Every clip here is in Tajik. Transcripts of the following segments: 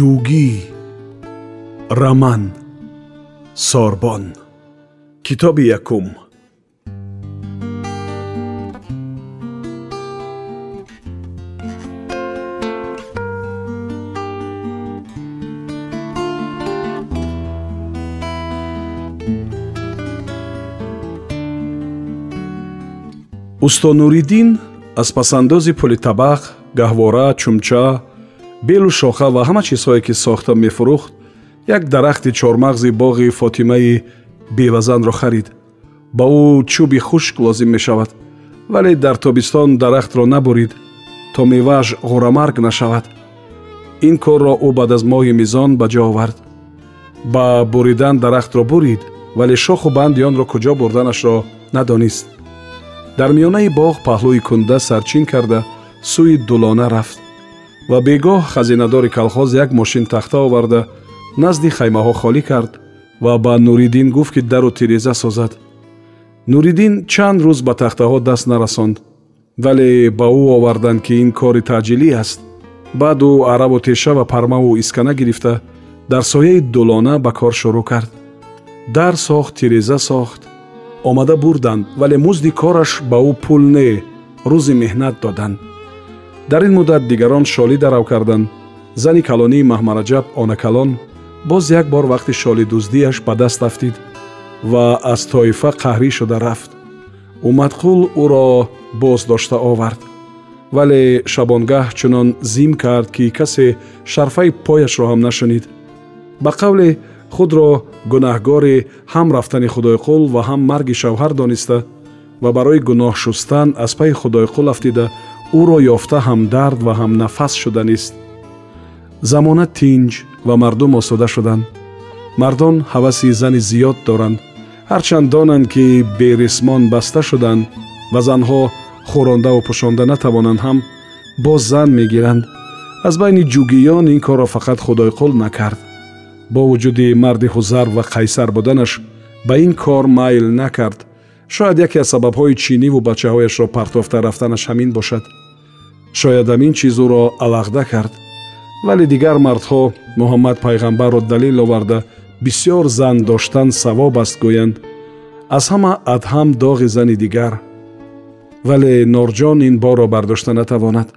ҷугӣ раман сорбон. Китоби якум. Усто нуриддин аспасандози пули табақ гаҳвора чумча белу шоха ва ҳама чизҳое ки сохта мефурӯхт як дарахти чормағзи боғи фотимаи бевазанро харид ба ӯ чӯби хушк лозим мешавад вале дар тобистон дарахтро набурид то мевааш ғурамарг нашавад ин корро ӯ баъд аз моҳи мизон ба ҷо овард ба буридан дарахтро бурид вале шоху банди онро куҷо бурданашро надонист дар миёнаи боғ паҳлӯи кунда сарчин карда сӯи дулона рафт ва бегоҳ хазинадори калхоз як мошин тахта оварда назди хаймаҳо холӣ кард ва ба нуриддин гуфт ки дару тиреза созад. Нуриддин чанд рӯз ба тахтаҳо даст нарасонд вале ба ӯ оварданд ки ин кори таъҷилӣ аст. Баъд ӯ араву теша ва пармаву искана гирифта дар сояи дулона ба кор шурӯъ кард. Дар сохт тиреза сохт омада бурданд вале музди кораш ба ӯ пул не рӯзи меҳнат доданд дар ин муддат дигарон шолӣ дарав карданд. Зани калонии маҳмараҷаб онакалон боз як бор вақти шолидуздиаш ба даст афтид ва аз тоифа қаҳрӣ шуда рафт. Умадқул ӯро боз дошта овард. Вале шабонгаҳ чунон зим кард ки касе шарфаи пояшро ҳам нашунид. Ба қавле худро гунаҳгори ҳам рафтани худойқул ва ҳам марги шавҳар дониста ва барои гуноҳ шустан аз пайи худойқул афтида ӯро ёфта ҳамдард ва ҳамнафас шуданист замона тинҷ ва мардум осуда шуданд. Мардон ҳаваси зани зиёд доранд. Ҳарчанд донанд ки берисмон баста шуданд ва занҳо хӯрондаву пӯшонда натавонанд ҳам боз зан мегиранд. Аз байни ҷугиён ин корро фақат худойқул накард. Бо вуҷуди марди ҳузар ва қайсар буданаш ба ин кор майл накард. Шояд яке аз сабабҳои чиниву бачаҳояшро партофта рафтанаш ҳамин бошад шояд ҳамин чиз ӯро алағда кард вале дигар мардҳо муҳаммад пайғамбарро далел оварда бисьёр зан доштан савоб аст гӯянд аз ҳама адҳам доғи зани дигар. Вале норҷон ин борро бардошта натавонад.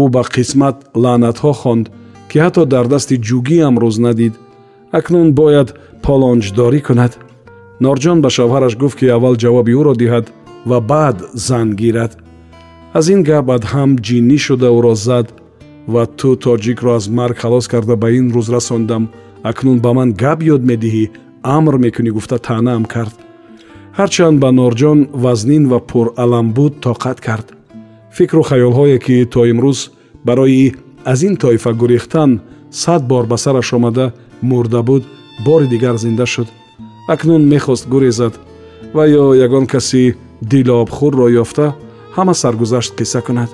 Ӯ ба қисмат лаънатҳо хонд ки ҳатто дар дасти ҷугӣ амрӯз надид. Акнун бояд полонҷдорӣ кунад. Норҷон ба шавҳараш гуфт ки аввал ҷавоби ӯро диҳад ва баъд зан гирад аз ин гап адҳам ҷиннӣ шуда ӯро зад ва ту тоҷикро аз марг халос карда ба ин рӯз расондам. Акнун ба ман гап ёд медиҳӣ амр мекунӣ гуфта таънаам кард. Ҳарчанд ба норҷон вазнин ва пуралам буд тоқат кард. Фикру хаёлҳое ки то имрӯз барои аз ин тоифа гурехтан сад бор ба сараш омада мурда буд бори дигар зинда шуд. Акнун мехост гурезад. Ва ё ягон каси дилобхӯрро ёфта ҳама саргузашт қисса кунад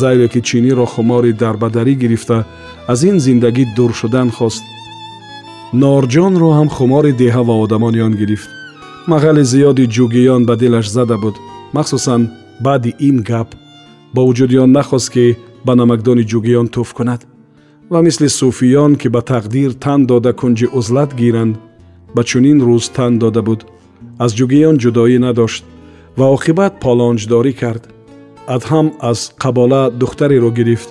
зайле ки чиниро хумори дарбадарӣ гирифта аз ин зиндагӣ дур шудан хост норҷонро ҳам хумори деҳа ва одамони он гирифт мағали зиёди ҷугиён ба дилаш зада буд махсусан баъди ин гап бо вуҷуди он нахост ки ба намакдони ҷугиён туф кунад ва мисли суфиён ки ба тақдир тан дода кунҷи узлат гиранд ба чунин рӯз тан дода буд аз ҷугиён ҷудоӣ надошт ва оқибат полонҷдорӣ кард. Адҳам аз қабола духтареро гирифт.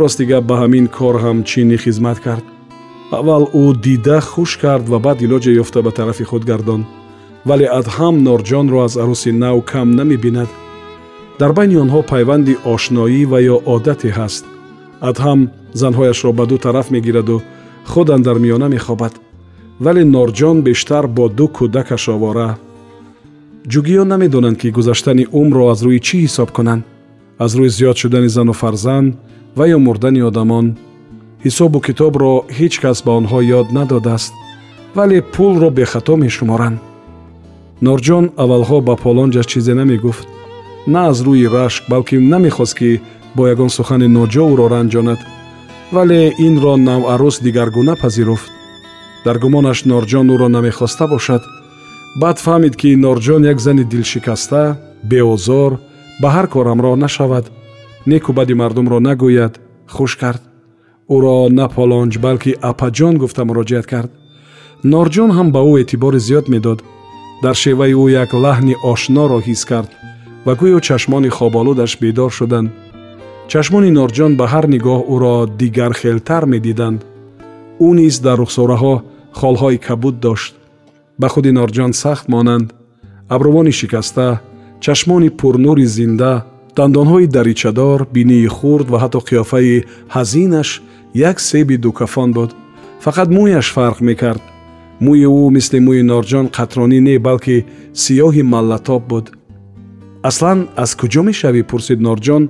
Рости гап ба ҳамин кор ҳам чини хизмат кард. Аввал ӯ дида хуш кард ва баъд илоҷе ёфта ба тарафи худ гардонд вале адҳам норҷонро аз арӯси нав кам намебинад дар байни онҳо пайванди ошноӣ ва ё одате ҳаст. Адҳам занҳояшро ба ду тараф мегираду худ андар миёна мехобад. Вале норҷон бештар бо ду кӯдакаш овора ҷугиён намедонанд ки гузаштани умрро аз рӯи чӣ ҳисоб кунанд аз рӯи зиёд шудани зану фарзанд ва ё мурдани одамон? Ҳисобу китобро ҳеҷ кас ба онҳо ёд надодааст вале пулро бехато мешуморанд. Норҷон аввалҳо ба полонҷаш чизе намегуфт. На аз рӯи рашк балки намехост ки бо ягон сухани ноҷо ӯро ранҷонад вале инро навъарӯс дигаргуна пазируфт. Дар гумонаш норҷон ӯро намехоста бошад баъд фаҳмид ки норҷон як зани дилшикаста беозор ба ҳар кор ҳамроҳ нашавад некӯбади мардумро нагӯяд хуш кард. Ӯро на полонҷ балки апаҷон гуфта муроҷиат кард. Норҷон ҳам ба ӯ эътибори зиёд медод. Дар шеваи ӯ як лаҳни ошноро ҳис кард ва гӯё чашмони хоболудаш бедор шуданд. Чашмони норҷон ба ҳар нигоҳ ӯро дигархелтар медиданд. Ӯ низ дар рухсораҳо холҳои кабуд дошт ба худи норҷон сахт монанд. Абрувони шикаста чашмони пурнури зинда дандонҳои даричадор бинии хурд ва ҳатто қиёфаи ҳазинаш як себи дукафон буд. Фақат мӯяш фарқ мекард. Мӯи ӯ мисли мӯи норҷон қатронӣ не балки сиёҳи маллатоб буд. Аслан аз куҷо мешавӣ? пурсид норҷон.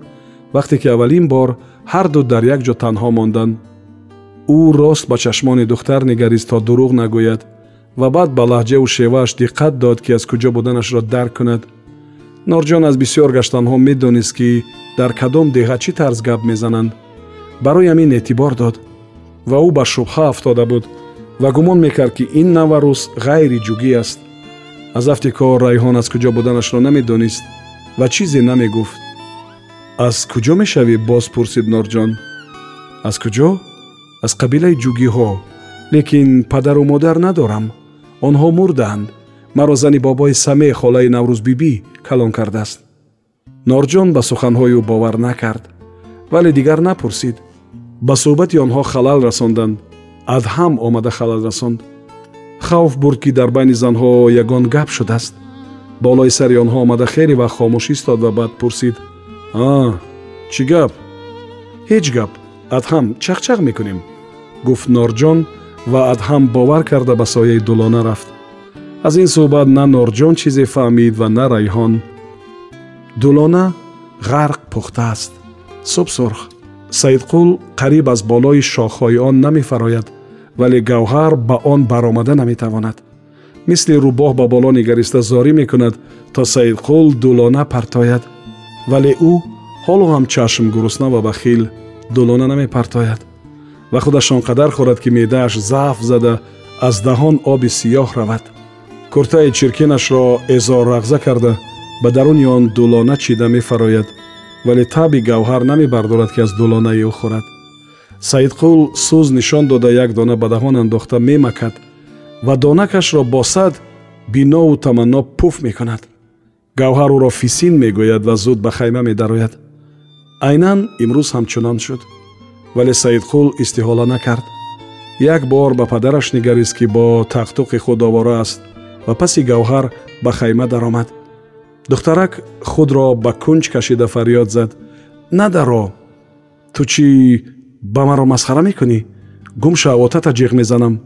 Вақте ки аввалин бор ҳарду дар як ҷо танҳо монданд. Ӯ рост ба чашмони духтар нигарист то дурӯғ нагӯяд ва баъд ба лаҳҷаву шевааш диққат дод ки аз куҷо буданашро дарк кунад. Норҷон аз бисьёр гаштанҳо медонист ки дар кадом деҳа чӣ тарз гап мезананд. Барои ҳамин эътибор дод. Ва ӯ ба шубҳа афтода буд ва гумон мекард ки ин наварӯс ғайри ҷугӣ аст. Аз афти кор райҳон аз куҷо буданашро намедонист ва чизе намегуфт. Аз куҷо мешавӣ боз пурсид норҷон. Аз куҷо? Аз қабилаи ҷугиҳо. Лекин падару модар надорам онҳо мурдаанд. Маро зани бобои саме холаи наврӯзбибӣ калон кардааст. Норҷон ба суханҳои ӯ бовар накард вале дигар напурсид. Ба суҳбати онҳо халал расонданд. Адҳам омада халал расонд. Хавф бурд ки дар байни занҳо ягон гап шудааст. Болои сари онҳо омада хеле вақт хомӯш истод ва баъд пурсид. А чӣ гап? Ҳеҷ гап адҳам чахчах мекунем гуфт норҷон ва адҳам бовар карда ба сояи дулона рафт. Аз ин суҳбат на норҷон чизе фаҳмид ва на райҳон. Дулона ғарқ пухтааст субсурх саидқул қариб аз болои шохҳои он намефарояд вале гавҳар ба он баромада наметавонад. Мисли рӯбоҳ ба боло нигариста зорӣ мекунад то саидқул дулона партояд. Вале ӯ ҳоло ҳам чашм гурусна ва бахил дулона намепартояд ва худаш он қадар хӯрад ки меъдааш заъф зада аз даҳон оби сиёҳ равад. Куртаи чиркинашро эзоррағза карда ба даруни он дулона чида мефарояд вале таби гавҳар намебардорад ки аз дулонаи ӯ хӯрад. Саидқул сӯз нишон дода як дона ба даҳон андохта мемакад ва донакашро босад бинову таманно пуф мекунад. Гавҳар ӯро фисин мегӯяд ва зуд ба хайма медарояд. Айнан имрӯз ҳамчунон шуд вале саидқул истиҳола накард. Як бор ба падараш нигарист ки бо тақтуқи худ овора аст ва паси гавҳар ба хайма даромад. Духтарак худро ба кунҷ кашида фарёд зад. Надаро ту чӣ ба маро масхара мекунӣ? Гумша отата ҷиғ мезанам.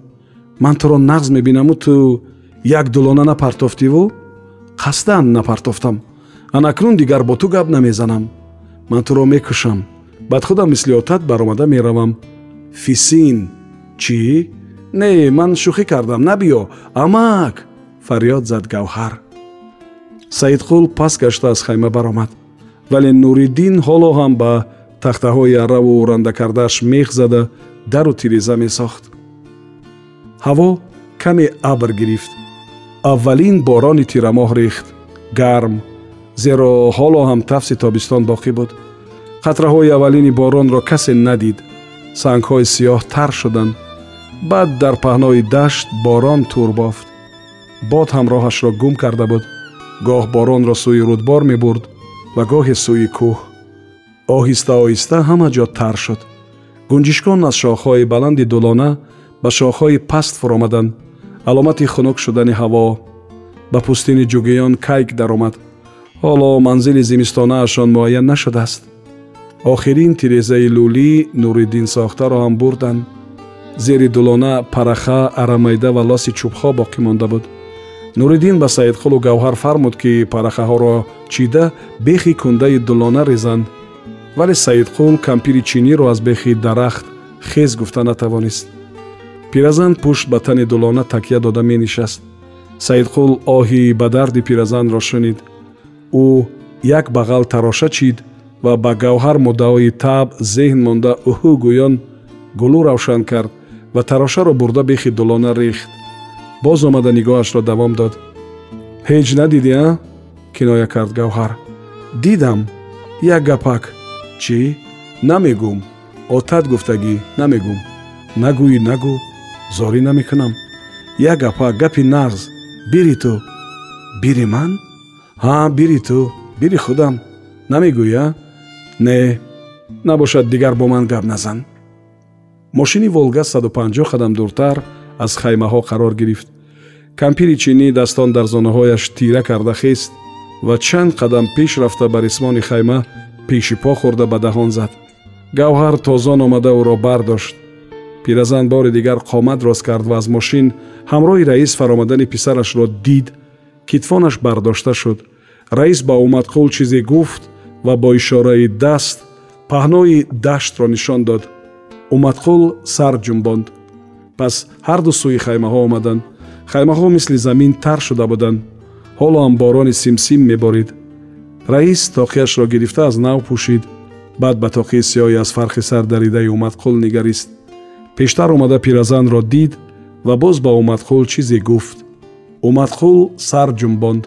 Ман туро нағз мебинаму ту як дулона напартофтиву? Қасдан напартофтам? Анакнун дигар бо ту гап намезанам. Ман туро мекушам баъд худам мисли отат баромада меравам. Фисин чӣ? Не ман шӯхӣ кардам набиё. Амак! Фарёд зад гавҳар. Саидқул пас гашта аз хайма баромад. Вале нуриддин ҳоло ҳам ба тахтаҳои арраву рандакардааш мех зада дару тиреза месохт. Ҳаво каме абр гирифт. Аввалин борони тирамоҳ рехт. Гарм. Зеро ҳоло ҳам тафси тобистон боқӣ буд қатраҳои аввалини боронро касе надид. Сангҳои сиёҳ тар шуданд. Баъд дар паҳнои дашт борон тур бофт. Бод ҳамроҳашро гум карда буд. Гоҳ боронро сӯи рудбор мебурд ва гоҳе сӯи кӯҳ. Оҳиста оҳиста ҳама ҷо тар шуд. Гунҷишкон аз шохҳои баланди дулона ба шохҳои паст фуромаданд. Аломати хунук шудани ҳаво ба пӯстини ҷугиён кайк даромад. Ҳоло манзили зимистонаашон муайян нашудааст охирин тирезаи лӯлӣ нуриддин сохтаро ҳам бурданд. Зери дулона параха арамайда ва лоси чӯбҳо боқӣ монда буд. Нуриддин ба саидқулу гавҳар фармуд ки парахаҳоро чида бехи кундаи дулона резанд. Вале саидқул кампири чиниро аз бехи дарахт хез гуфта натавонист. Пиразан пушт ба тани дулона такя дода менишаст. Саидқул оҳи ба дарди пиразанро шунид. Ӯ як бағал тароша чид ва ба гавҳар муддаои таб зеҳн монда уҳу гӯён гулӯ равшан кард ва тарошаро бурда бехи дулона рехт боз омада нигоҳашро давом дод. Ҳеҷ надидӣ а киноя кард гавҳар. Дидам. Як гапак чӣ намегӯм отат гуфтагӣ намегӯм нагӯӣ нагӯ. Зорӣ намекунам як гапак гапи нағз бири ту бири ман? Ҳа бири ту. Бири худам намегӯя не набошад дигар бо ман гап назан. Мошини волга 150 қадам дуртар аз хаймаҳо қарор гирифт. Кампири чинӣ дастон дар зонаҳояш тира карда хест ва чанд қадам пеш рафта ба рисмони хайма пеши по хӯрда ба даҳон зад. Гавҳар тозон омада ӯро бардошт. Пиразан бори дигар қомат рост кард ва аз мошин ҳамроҳи раис фаромадани писарашро дид китфонаш бардошта шуд. Раис ба умадқул чизе гуфт ва бо ишораи даст паҳнои даштро нишон дод. Умадқул сар ҷумбонд пас ҳарду сӯи хаймаҳо омаданд хаймаҳо мисли замин тар шуда буданд. Ҳоло ҳам борони симсим меборид. Раис тоқияшро гирифта аз нав пӯшид. Баъд ба тоқии сиёҳи аз фархи сар даридаи умадқул нигарист. Пештар омада пиразанро дид ва боз ба умадқул чизе гуфт. Умадқул сар ҷумбонд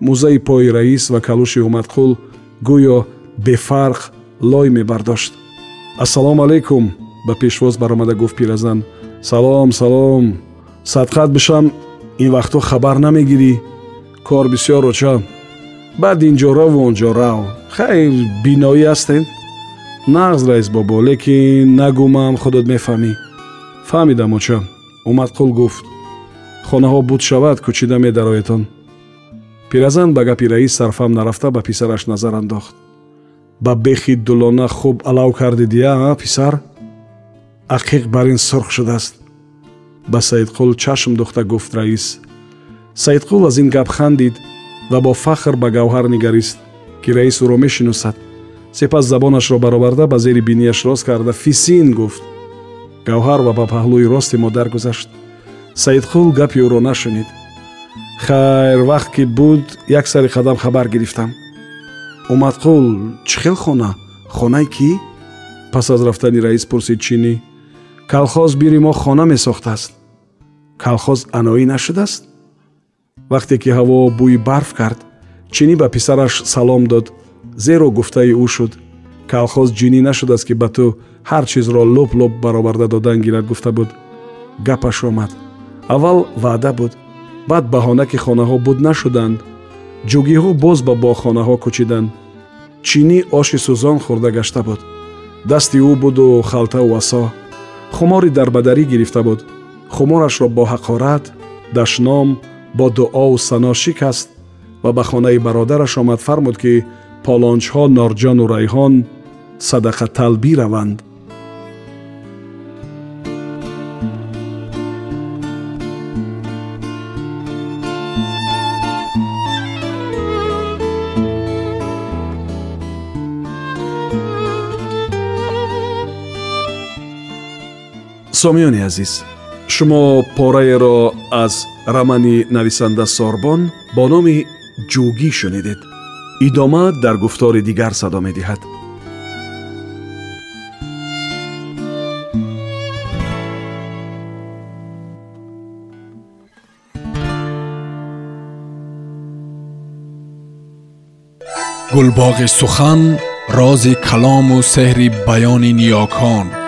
музаи пои раис ва калуши умадқул гӯё бефарқ лой мебардошт. Ассалому алайкум ба пешвоз баромада гуфт пиразан. Салом салом. Садқат бишам ин вақтҳо хабар намегирӣ. Кор бисёр оча. Баъд инҷо раву онҷо рав. Хайр биноӣ ҳастен нағз раис бобо лекин нагумам худот мефаҳмӣ. Фаҳмидам оча. Умадқул гуфт. Хонаҳо буд шавад кӯчида медароетон пиразан ба гапи раис сарфам нарафта ба писараш назар андохт. Ба бехи дулона хуб алав кардидия а писар? Ақиқ бар ин сурх шудааст. Ба саидқул чашм духта гуфт раис. Саидқул аз ин гап хандид ва бо фахр ба гавҳар нигарист ки раис ӯро мешиносад сипас забонашро бароварда ба зери бинияш рост карда фисин гуфт. Гавҳар ва ба паҳлӯи рости модар гузашт саидқул гапи ӯро нашунид хайр вақт ки буд як сари қадам хабар гирифтам. Умадқул чӣ хел хона? Хонаи кӣ пас аз рафтани раис пурсид чинӣ? Калхоз бири мо хона месохтааст. Калхоз аноӣ нашудааст? Вақте ки ҳаво бӯи барф кард чинӣ ба писараш салом дод? Зеро гуфтаи ӯ шуд. Калхоз ҷинӣ нашудааст ки ба ту ҳар чизро лоб бароварда додан гирад гуфта буд. Гапаш омад. Аввал ваъда буд баъд баҳона ки хонаҳо буд нашуданд. Ҷугиҳо боз ба боғхонаҳо кӯчиданд. Чинӣ оши сӯзон хӯрда гашта буд. Дасти ӯ буду халтаву асо хумори дарбадарӣ гирифта буд. Хуморашро бо ҳақорат дашном бо дуову сано шикаст ва ба хонаи бародараш омад. Фармуд ки полончҳо норҷону райҳон садақаталбӣ раванд сомиёни азиз шумо пораеро аз романи нависанда сорбон бо номи ҷӯгӣ шунидед. Идома дар гуфтори дигар садо медиҳад. Гулбоғи сухан рози калому сеҳри баёни ниёкон